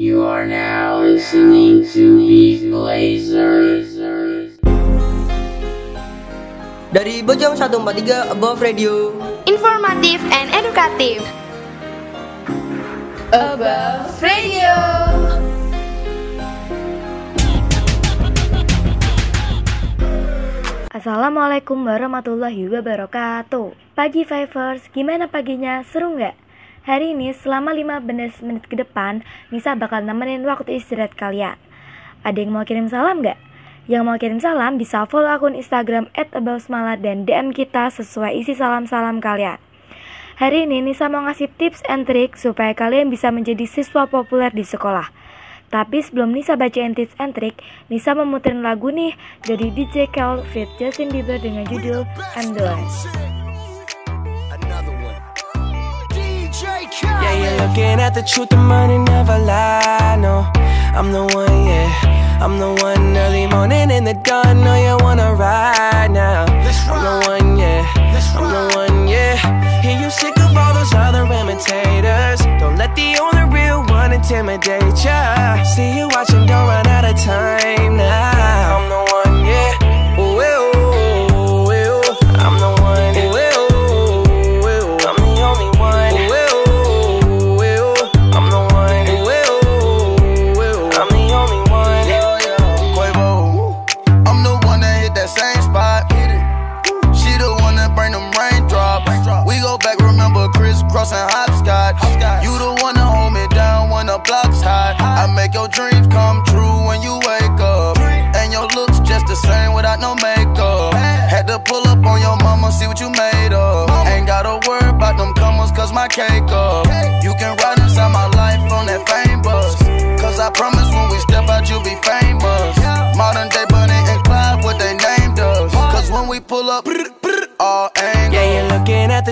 You are now listening to Beef Blazers. Dari Bojong 143 Above Radio Informatif and edukatif. Above Radio. Assalamualaikum warahmatullahi wabarakatuh Pagi Fivers, gimana paginya? Seru nggak? Hari ini selama 15 menit ke depan Nisa bakal nemenin waktu istirahat kalian Ada yang mau kirim salam nggak? Yang mau kirim salam bisa follow akun Instagram @abosmala dan DM kita sesuai isi salam-salam kalian Hari ini Nisa mau ngasih tips and trick supaya kalian bisa menjadi siswa populer di sekolah. Tapi sebelum Nisa bacain tips and trick, Nisa memuterin lagu nih dari DJ Kel fit Justin Bieber dengan judul Endless. Yeah, you're looking at the truth, the money never lie. No, I'm the one, yeah. I'm the one early morning in the dawn. No, you wanna ride now. I'm the one, yeah. I'm the one, yeah. Hear you sick of all those other imitators. Don't let the only real one intimidate ya. See you watching, don't run out of time now.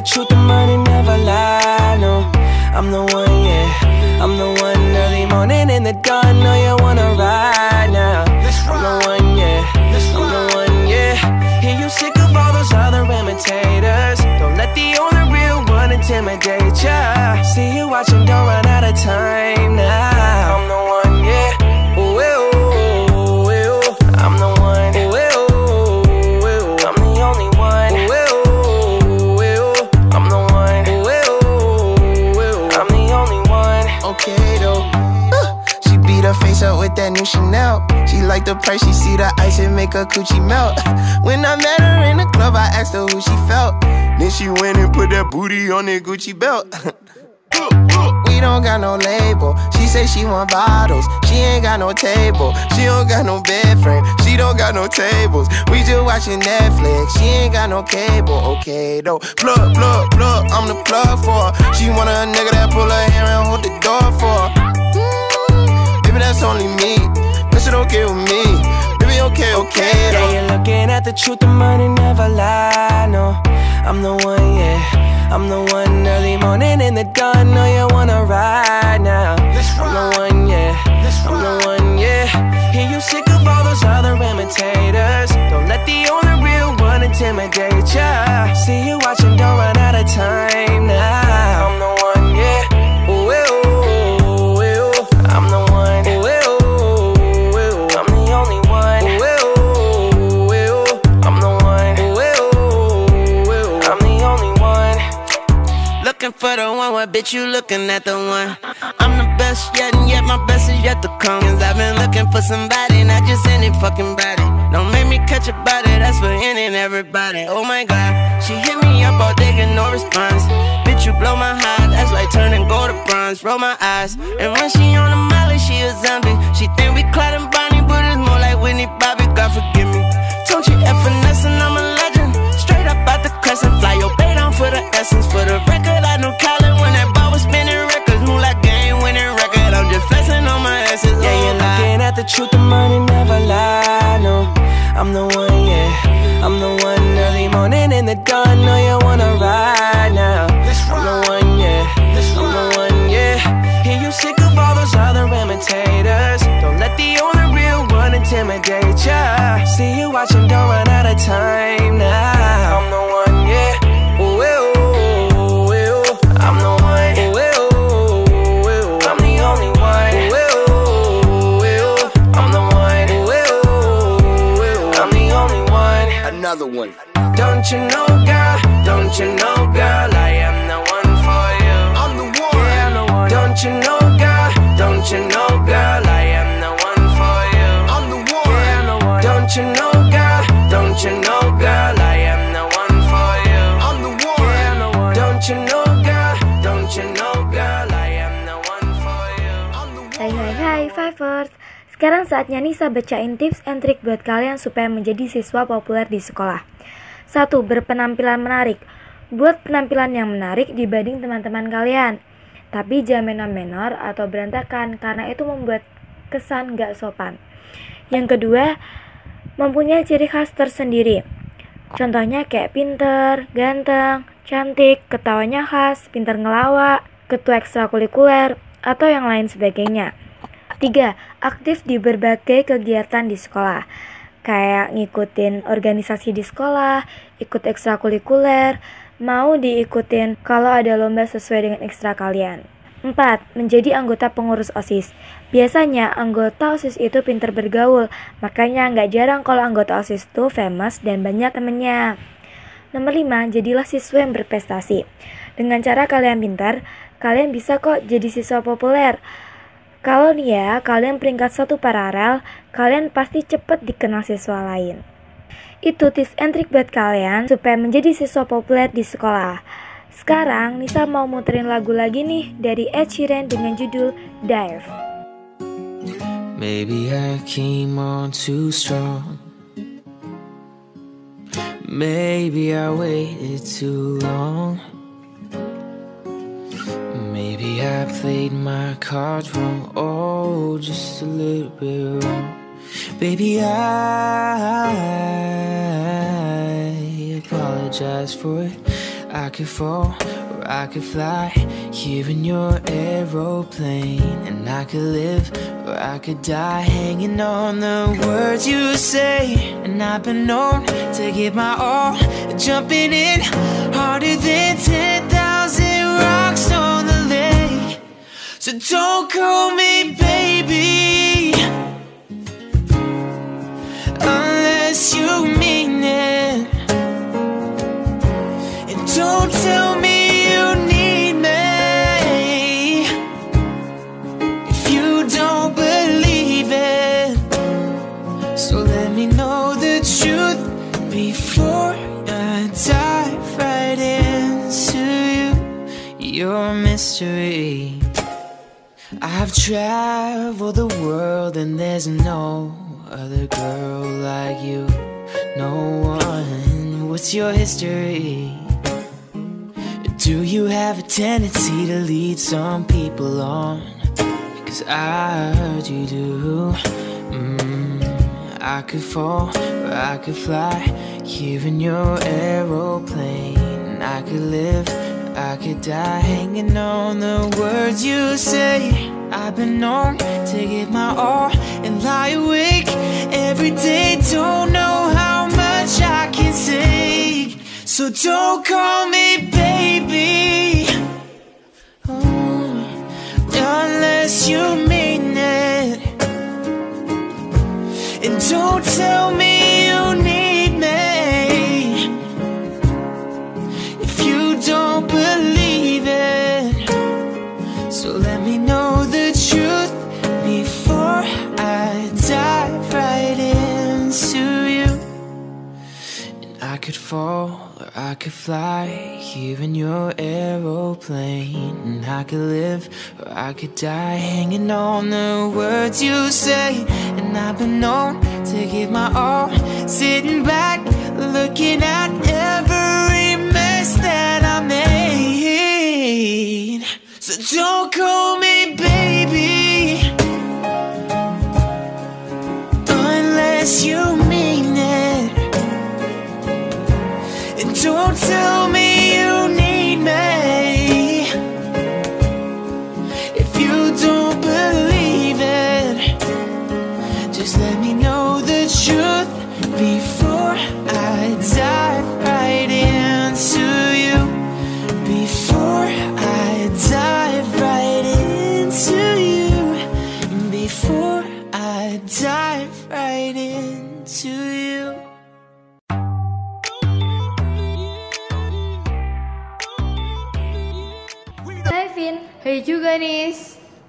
Truth, the money never lie. No, I'm the one, yeah. I'm the one early morning in the dawn. No, you wanna ride now. I'm the one, yeah. I'm the one, yeah. Hear you sick of all those other imitators. Don't let the only real one intimidate ya. See you watching, don't run like the price, she see the ice and make her coochie melt. When I met her in the club, I asked her who she felt. Then she went and put that booty on that Gucci belt. We don't got no label. She say she want bottles. She ain't got no table. She don't got no bed frame. She don't got no tables. We just watching Netflix. She ain't got no cable. Okay though. Plug, plug, plug. I'm the plug for her. She want a nigga that pull her hair and hold the door for her. Mm, baby, that's only me. But it okay with me. Baby, okay, okay Yeah, you're looking at the truth, the money never lie. No, I'm the one, yeah. I'm the one early morning in the dawn. No, you wanna ride now. I'm the one, yeah. I'm the one, yeah. Hear you sick of all those other imitators. Don't let the only real one intimidate ya. See you watching, bitch you looking at the one? I'm the best yet, and yet my best is yet to come. Cause I've been looking for somebody, not just any fucking body. Don't make me catch a body, that's for any and everybody. Oh my god, she hit me up all day, get no response. Bitch, you blow my heart, that's like turning gold to bronze. Roll my eyes, and when she on the molly, she a zombie. She think we Clyde and Bonnie, but it's more like Whitney Bobby, God forgive me. Don't you F finesse, and I'm a legend. Straight up out the crescent, fly your for the essence. For the record, I know Colin when that ball was spinning records. Move like game winning record. I'm just flexing on my essence. Yeah, oh, you're looking at the truth, the money never lie. No, I'm the one, yeah. I'm the one early morning in the dawn. No, you wanna ride now. I'm the one, yeah. I'm the one, yeah. Hear you sick of all those other imitators. Don't let the only real one intimidate ya. See you watching, don't run out of time now. Sekarang saatnya Nisa bacain tips and trik buat kalian supaya menjadi siswa populer di sekolah 1. Berpenampilan menarik Buat penampilan yang menarik dibanding teman-teman kalian Tapi jangan menor atau berantakan karena itu membuat kesan gak sopan Yang kedua, mempunyai ciri khas tersendiri Contohnya kayak pinter, ganteng, cantik, ketawanya khas, pinter ngelawak, ketua ekstrakurikuler, atau yang lain sebagainya. 3. Aktif di berbagai kegiatan di sekolah. Kayak ngikutin organisasi di sekolah, ikut ekstrakurikuler, mau diikutin kalau ada lomba sesuai dengan ekstra kalian. 4. Menjadi anggota pengurus OSIS. Biasanya anggota OSIS itu pinter bergaul, makanya nggak jarang kalau anggota OSIS itu famous dan banyak temennya. Nomor 5. Jadilah siswa yang berprestasi. Dengan cara kalian pintar, kalian bisa kok jadi siswa populer. Kalau nih ya, kalian peringkat satu paralel, kalian pasti cepet dikenal siswa lain. Itu tips and trick buat kalian supaya menjadi siswa populer di sekolah. Sekarang Nisa mau muterin lagu lagi nih dari Ed Sheeran dengan judul Dive. Maybe I came on too strong. Maybe I waited too long. Maybe I played my cards wrong. Oh, just a little bit wrong. Baby, I apologize for it. I could fall or I could fly here in your aeroplane. And I could live or I could die hanging on the words you say. And I've been known to give my all, jumping in harder than 10,000 So don't call me baby unless you mean it. And don't tell me you need me if you don't believe it. So let me know the truth before I dive right into you. Your mystery. I've the world and there's no other girl like you. No one. What's your history? Do you have a tendency to lead some people on? Cause I heard you do. Mm, I could fall or I could fly here in your aeroplane. I could live, I could die hanging on the words you say. I've been known to give my all and lie awake every day. Don't know how much I can take. So don't call me baby. Oh, unless you mean it. And don't tell me fall or I could fly here in your aeroplane. And I could live or I could die hanging on the words you say. And I've been known to give my all, sitting back, looking at every mess that I made. So don't call me baby unless you And don't tell me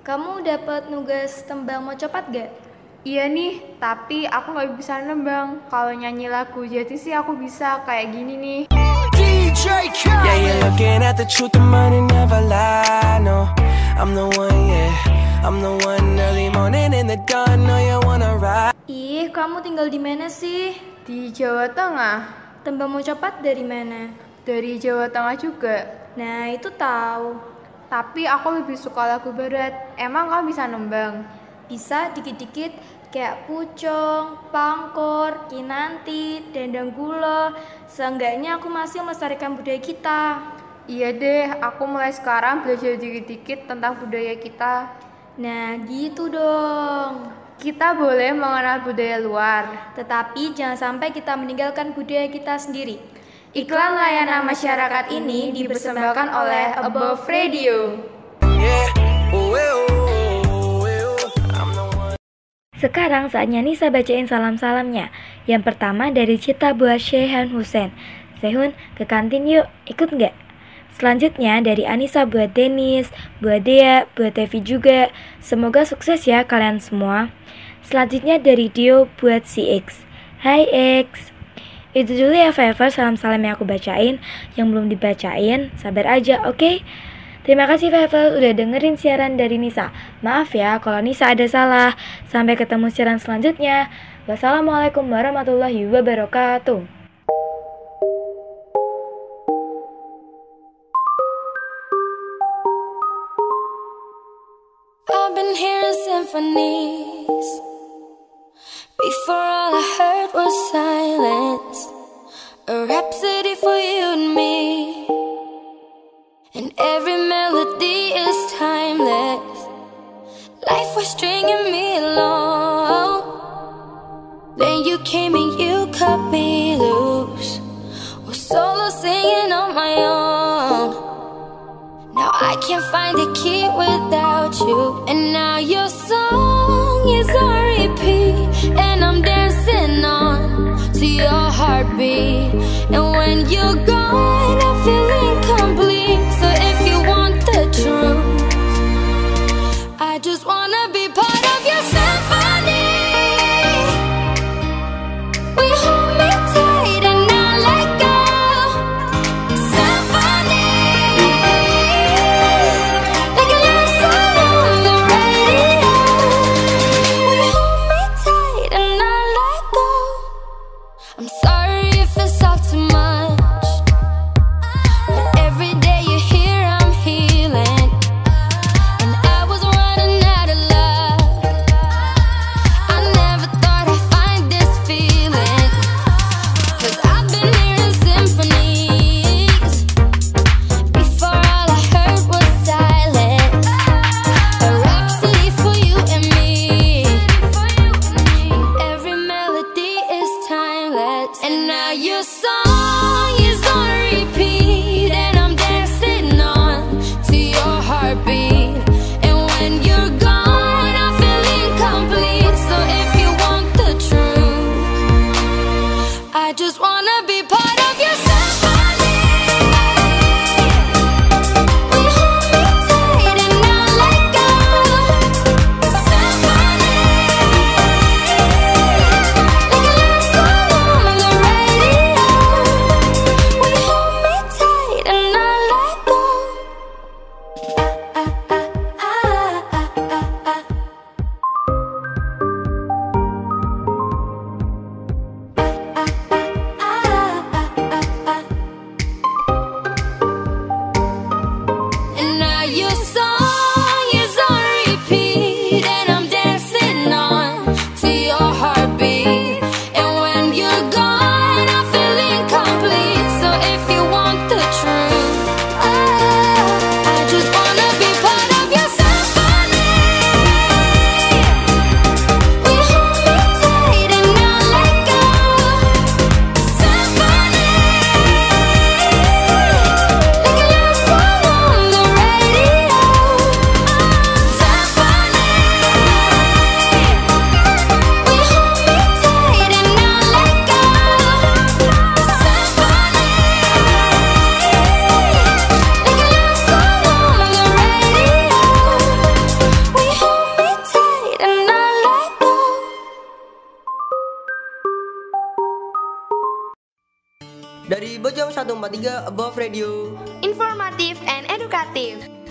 Kamu dapat nugas tembang mau cepat gak? Iya nih, tapi aku nggak bisa nembang. Kalau nyanyi lagu jati sih aku bisa kayak gini nih. Yeah, you're looking at the truth, the money never lie. No, I'm the one, yeah. I'm the one early morning in the dawn. No, you wanna ride. Ih, kamu tinggal di mana sih? Di Jawa Tengah, Tembang mau cepat dari mana? dari Jawa Tengah juga. Nah, itu tahu. Tapi aku lebih suka lagu barat. Emang kamu bisa nembang? Bisa dikit-dikit kayak pucung, pangkor, kinanti, dendang gula. Seenggaknya aku masih melestarikan budaya kita. Iya deh, aku mulai sekarang belajar dikit-dikit tentang budaya kita. Nah, gitu dong. Kita boleh mengenal budaya luar. Tetapi jangan sampai kita meninggalkan budaya kita sendiri. Iklan layanan masyarakat ini dipersembahkan oleh Above Radio. Oh, eh, oh, eh, oh. One. Sekarang saatnya Nisa bacain salam-salamnya. Yang pertama dari Cita buat Shehan Hussein. Sehun, ke kantin yuk, ikut nggak? Selanjutnya dari Anissa buat Denis, buat Dea, buat Tevi juga. Semoga sukses ya kalian semua. Selanjutnya dari Dio buat si X. Hai X. Itu dulu ya Fever salam-salam yang aku bacain. Yang belum dibacain, sabar aja, oke? Terima kasih Fevel udah dengerin siaran dari Nisa. Maaf ya kalau Nisa ada salah. Sampai ketemu siaran selanjutnya. Wassalamualaikum warahmatullahi wabarakatuh. I've been hearing symphonies. Before all I heard was silence. A rhapsody for you and me. And every melody is timeless. Life was stringing me along. Then you came and you cut me loose. Was solo singing on my own. Now I can't find a key without you. And now your heartbeat. And when you're gone,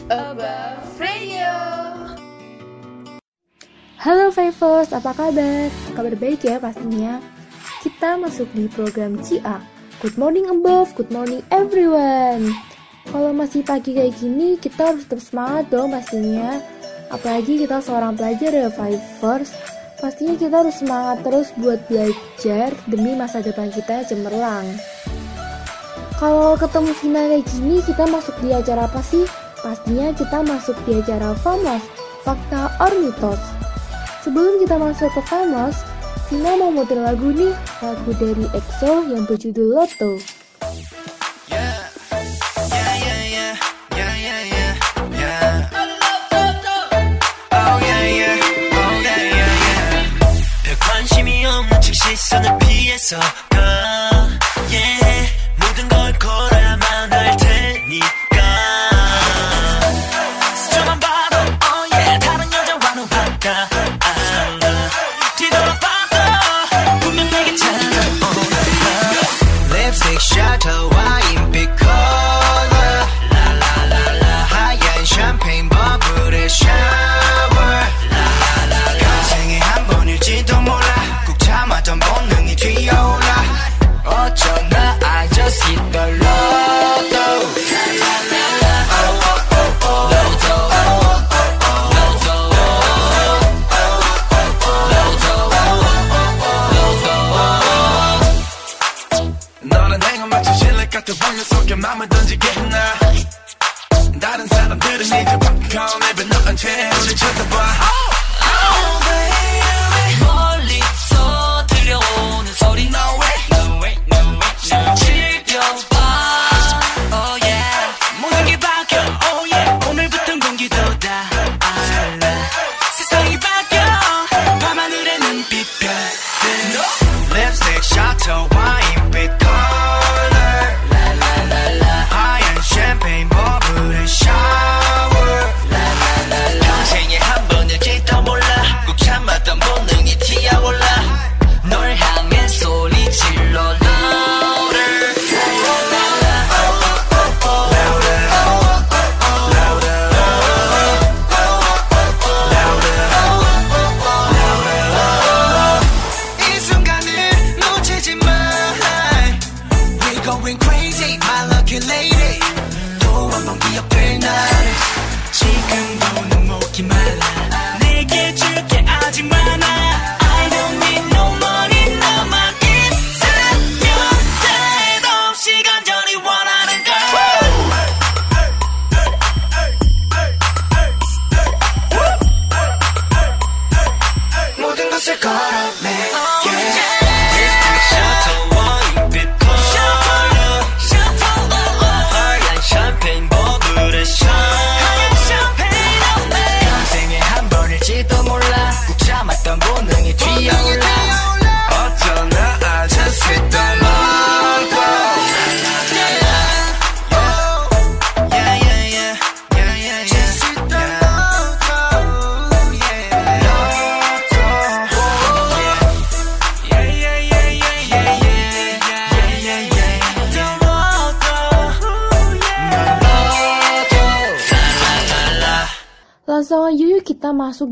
Above Radio. Halo Fivers, apa kabar? Kabar baik ya pastinya. Kita masuk di program CIA. Good morning above, good morning everyone. Kalau masih pagi kayak gini, kita harus tetap semangat dong pastinya. Apalagi kita seorang pelajar ya Fivers. Pastinya kita harus semangat terus buat belajar demi masa depan kita yang cemerlang. Kalau ketemu final kayak gini, kita masuk di acara apa sih? Pastinya kita masuk di acara Famos, Fakta or Mitos. Sebelum kita masuk ke Famos, Vina mau muter lagu nih, lagu dari EXO yang berjudul Lotto. 별 관심이 없는 척 시선을 피해서 mama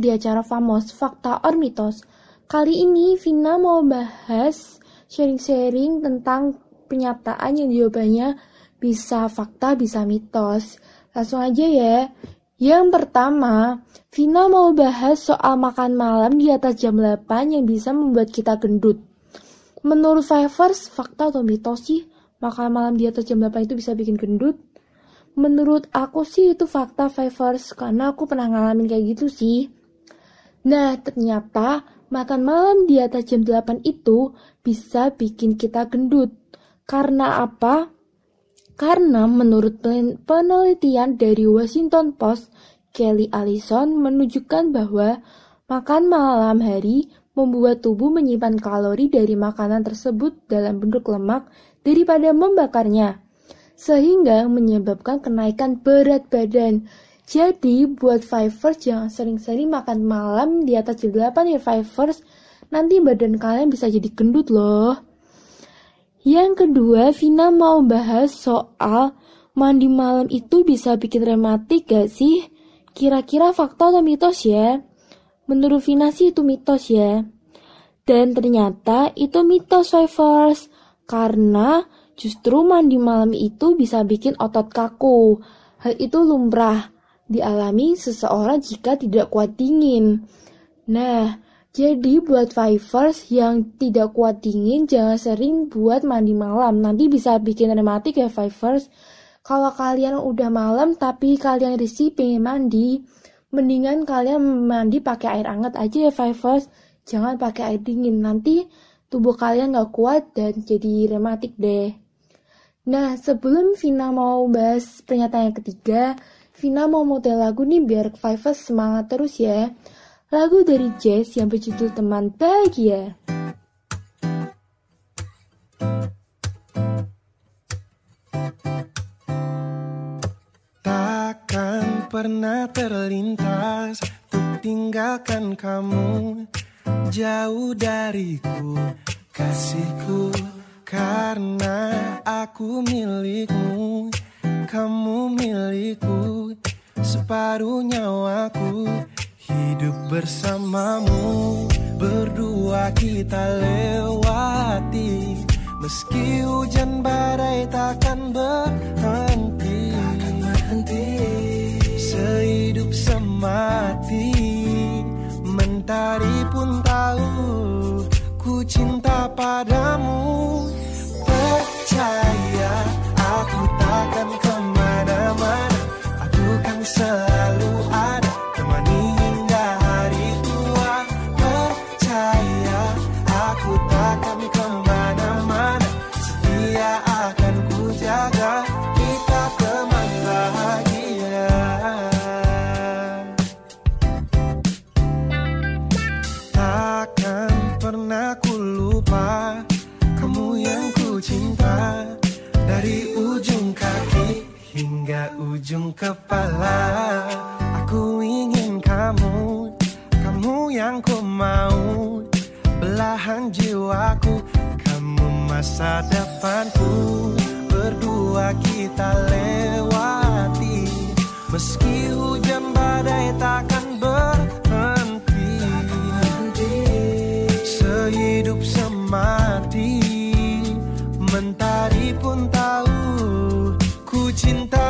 di acara Famos, Fakta or Mitos. Kali ini Vina mau bahas sharing-sharing tentang pernyataan yang jawabannya bisa fakta, bisa mitos. Langsung aja ya. Yang pertama, Vina mau bahas soal makan malam di atas jam 8 yang bisa membuat kita gendut. Menurut Fivers, fakta atau mitos sih? Makan malam di atas jam 8 itu bisa bikin gendut? Menurut aku sih itu fakta Fivers, karena aku pernah ngalamin kayak gitu sih. Nah, ternyata makan malam di atas jam 8 itu bisa bikin kita gendut. Karena apa? Karena menurut pen- penelitian dari Washington Post, Kelly Allison menunjukkan bahwa makan malam hari membuat tubuh menyimpan kalori dari makanan tersebut dalam bentuk lemak daripada membakarnya, sehingga menyebabkan kenaikan berat badan. Jadi, buat Fivers jangan sering-sering makan malam di atas jam 8 ya Fivers. Nanti badan kalian bisa jadi gendut loh. Yang kedua, Vina mau bahas soal mandi malam itu bisa bikin rematik gak sih? Kira-kira fakta atau mitos ya? Menurut Vina sih itu mitos ya. Dan ternyata itu mitos Fivers. Karena justru mandi malam itu bisa bikin otot kaku. Hal itu lumrah dialami seseorang jika tidak kuat dingin. Nah, jadi buat Fivers yang tidak kuat dingin jangan sering buat mandi malam. Nanti bisa bikin rematik ya Fivers. Kalau kalian udah malam tapi kalian risih pengen mandi, mendingan kalian mandi pakai air hangat aja ya Fivers. Jangan pakai air dingin. Nanti tubuh kalian gak kuat dan jadi rematik deh. Nah, sebelum Vina mau bahas pernyataan yang ketiga, Vina mau model lagu nih biar Fivers semangat terus ya. Lagu dari Jazz yang berjudul Teman Bahagia. Takkan pernah terlintas Untuk tinggalkan kamu Jauh dariku Kasihku Karena aku milikmu Kamu milikku Separuh nyawaku Hidup bersamamu. Berdua kita lewati Meski hujan badai takkan berhenti. Sehidup semati Mentari pun tahu Ku cinta padamu Aku masa depanku Berdua kita lewati. Meski hujan badai takkan berhenti. Sehidup semati Mentari pun tahu Ku cinta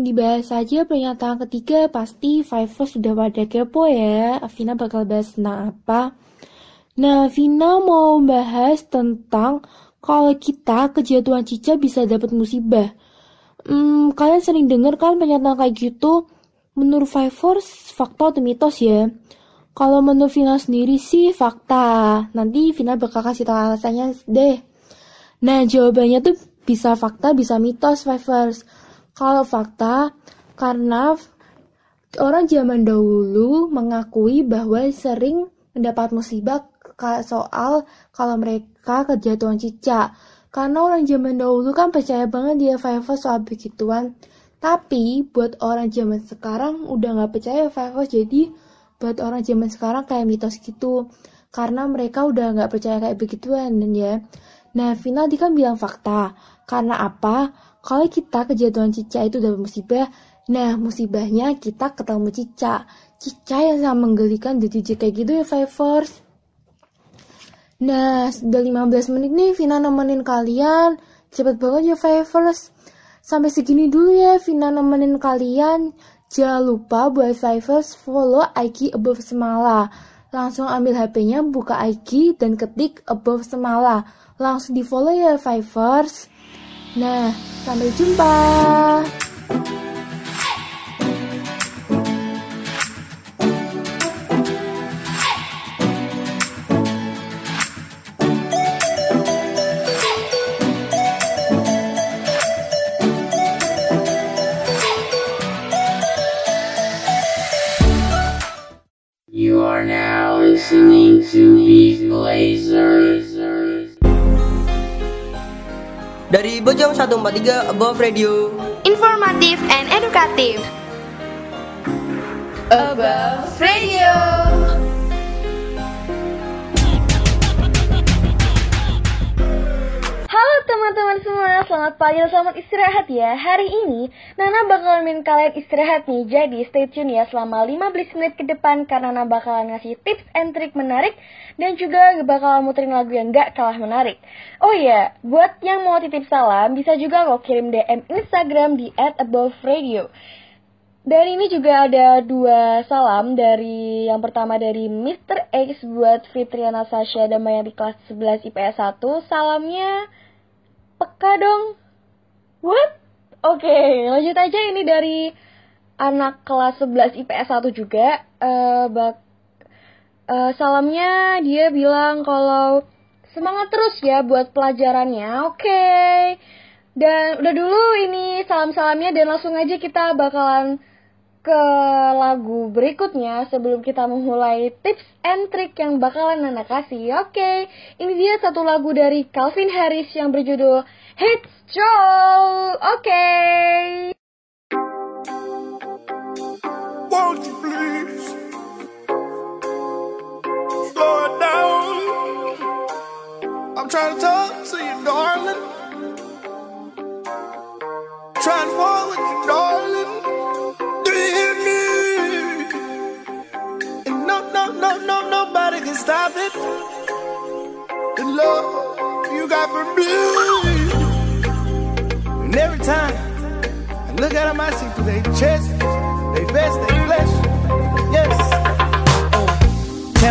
langsung dibahas saja pernyataan ketiga Pasti Fivers sudah pada kepo ya Vina bakal bahas tentang apa Nah Vina mau bahas tentang Kalau kita kejatuhan cicak bisa dapat musibah Hmm, kalian sering dengar kan pernyataan kayak gitu? Menurut Fivers, fakta atau mitos ya? Kalau menurut Vina sendiri sih fakta. Nanti Vina bakal kasih tahu alasannya deh. Nah, jawabannya tuh bisa fakta, bisa mitos, Fivers. Kalau fakta, karena orang zaman dahulu mengakui bahwa sering mendapat musibah soal kalau mereka kejatuhan cicak. Karena orang zaman dahulu kan percaya banget dia Fivers soal begituan. Tapi buat orang zaman sekarang udah nggak percaya Fivers jadi buat orang zaman sekarang kayak mitos gitu karena mereka udah nggak percaya kayak begituan ya. Nah, Vina tadi kan bilang fakta. Karena apa? Kalau kita kejatuhan Cica itu udah musibah, nah musibahnya kita ketemu Cica. Cica yang sangat menggelikan jadi kayak gitu ya Fivers. Nah, sudah 15 menit nih Vina nemenin kalian. Cepet banget ya Fivers. Sampai segini dulu ya Vina nemenin kalian. Jangan lupa buat Fivers follow IG Above Semala. Langsung ambil HP-nya, buka IG, dan ketik Above Semala. Langsung di follow ya Fivers. Nah, sampai jumpa. Dari Bojong 143 Above Radio. Informatif and edukatif. Above Radio. Halo teman-teman semua, selamat pagi dan selamat istirahat ya Hari ini, Nana bakalan main kalian istirahat nih Jadi stay tune ya selama 15 menit ke depan Karena Nana bakalan ngasih tips and trick menarik Dan juga bakalan muterin lagu yang gak kalah menarik Oh iya, buat yang mau titip salam Bisa juga kok kirim DM Instagram di @aboveradio dan ini juga ada dua salam dari yang pertama dari Mr. X buat Fitriana Sasha dan Maya di kelas 11 IPS 1. Salamnya peka dong. What? Oke, lanjut aja ini dari anak kelas 11 IPS 1 juga. Eh bak eh, salamnya dia bilang kalau semangat terus ya buat pelajarannya. Oke. Dan udah dulu ini salam-salamnya dan langsung aja kita bakalan ke lagu berikutnya sebelum kita memulai tips and trick yang bakalan Nana kasih. Oke, ini dia satu lagu dari Calvin Harris yang berjudul Hit Stroll. Oke. Won't you please slow it down? I'm trying to talk to you, darling. Trying to walk with you, darling. No, no, no, no, nobody can stop it. The love you got for me. And every time I look at them, I see through their chest, they vest, they flesh. Yes.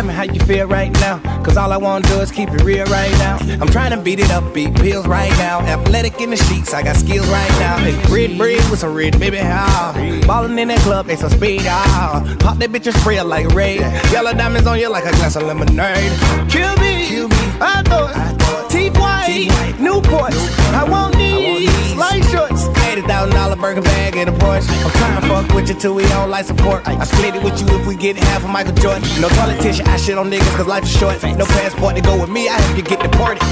Tell me how you feel right now. Cause all I wanna do is keep it real right now. I'm trying to beat it up, beat pills right now. Athletic in the sheets, I got skills right now. Hey, red bread with some red, baby, how? Ballin' in that club, they some speed, ah. Pop that bitch and spray it like raid. Yellow diamonds on you like a glass of lemonade. Kill me, Kill me. I thought. Teeth white, Newport. I want these light shorts. $80,000 burger bag and a Porsche. I'm trying to fuck with you till we don't like support. I split it with you if we get half of Michael Jordan. No tissue, I shit on niggas cause life is short. No passport to go with me, I help you get deported.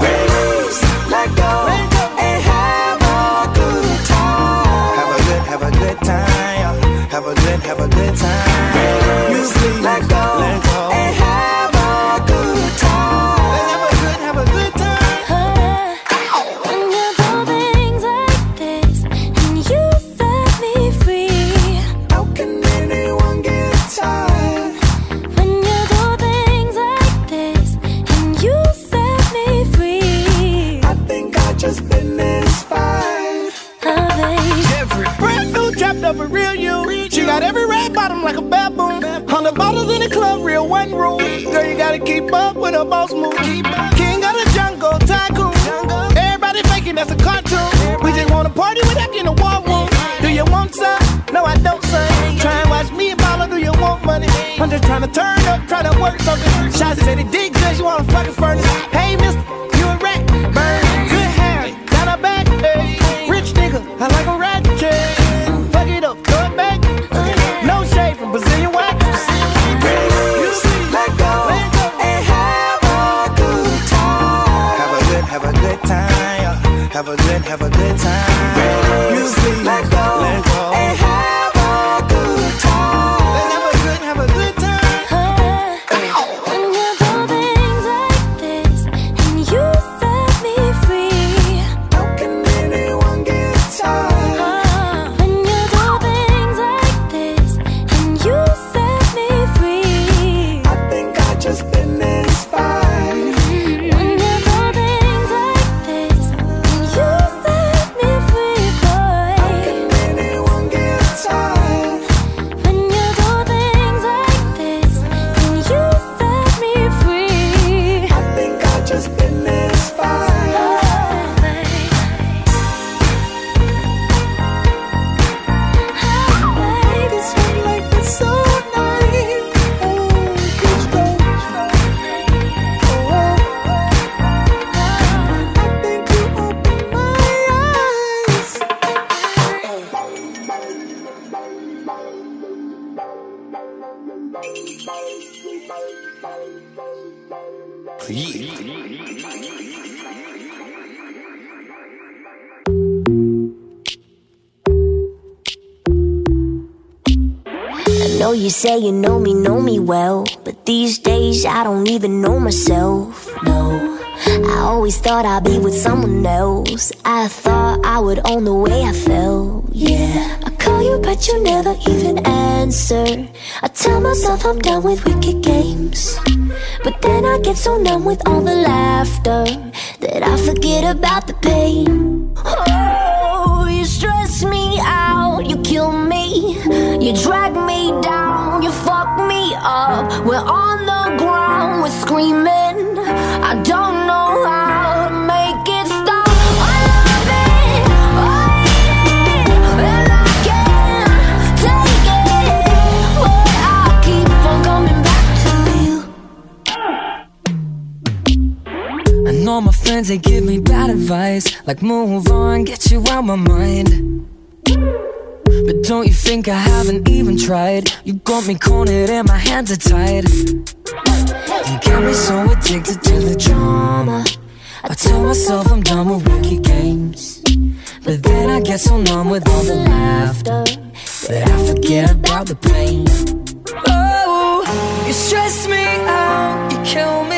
Ladies, let go, and have a good time. Have a good, have a good time. Have a good, have a good time. Say you know me, know me well, but these days I don't even know myself. No, I always thought I'd be with someone else. I thought I would own the way I felt. Yeah, I call you, but you never even answer. I tell myself I'm done with wicked games, but then I get so numb with all the laughter that I forget about the pain. Oh, you stress me out, you kill me, you drag me down, you fuck me up. We're on the ground, we're screaming. I don't know how to make it stop. I love it, I hate it, and I can't take it, but I keep on coming back to you. I know my friends, they give me bad advice Like move on, get you out my mind But don't you think I haven't even tried? You got me cornered and my hands are tied. You got me so addicted to the drama. I tell myself I'm done with wicked games. But then I get so numb with all the laughter That I forget about the pain. Oh, you stress me out, you kill me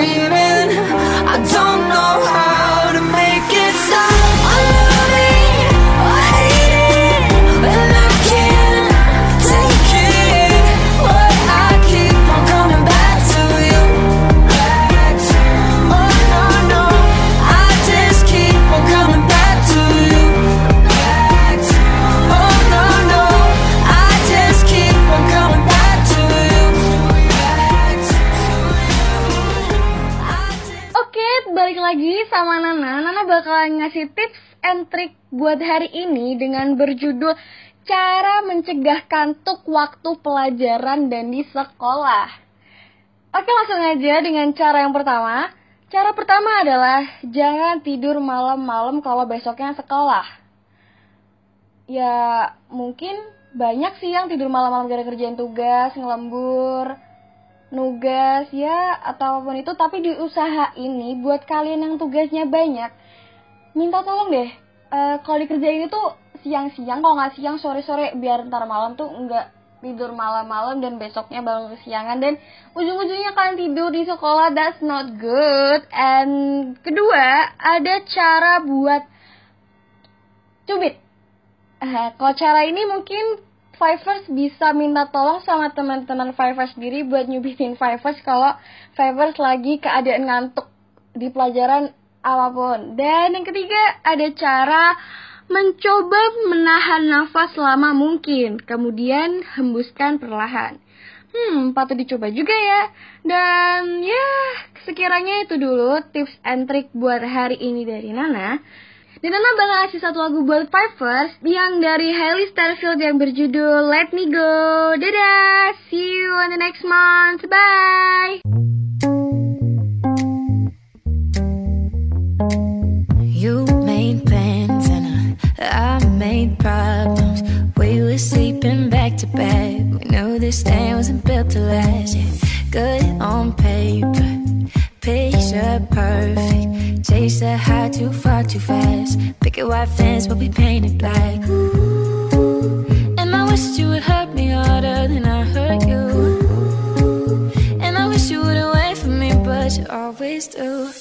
dreaming tips and trick buat hari ini dengan berjudul Cara Mencegah Kantuk Waktu Pelajaran dan di Sekolah. Oke, langsung aja dengan cara yang pertama. Cara pertama adalah jangan tidur malam-malam kalau besoknya sekolah. Ya, mungkin banyak sih yang tidur malam-malam gara kerjain tugas, ngelembur, nugas ya atau apa pun itu tapi di usaha ini buat kalian yang tugasnya banyak minta tolong deh eh, kalau dikerjain itu siang-siang kalau nggak siang sore-sore biar ntar malam tuh nggak tidur malam-malam dan besoknya bangun kesiangan. Dan ujung-ujungnya kalian tidur di sekolah that's not good. And kedua ada cara buat cubit. Eh, kalau cara ini mungkin Fivers bisa minta tolong sama teman-teman Fivers sendiri buat nyubitin Fivers kalau Fivers lagi keadaan ngantuk di pelajaran apa pun. Dan yang ketiga ada cara mencoba menahan nafas selama mungkin, kemudian hembuskan perlahan. Hmm, patut dicoba juga ya. Dan ya, sekiranya itu dulu tips and trick buat hari ini dari Nana. Dan Nana bakal ngasih satu lagu buat Pipers yang dari Hailey Starfield yang berjudul Let Me Go. Dadah, see you on the next month. Bye. You made plans and I, I made problems. We were sleeping back to back. We knew this thing wasn't built to last. Yeah, good on paper, picture perfect. Chase the high too far too fast. Picket white fence, but we painted black. Ooh. And I wish you would hurt me harder than I hurt you. And I wish you wouldn't wait for me, but you always do.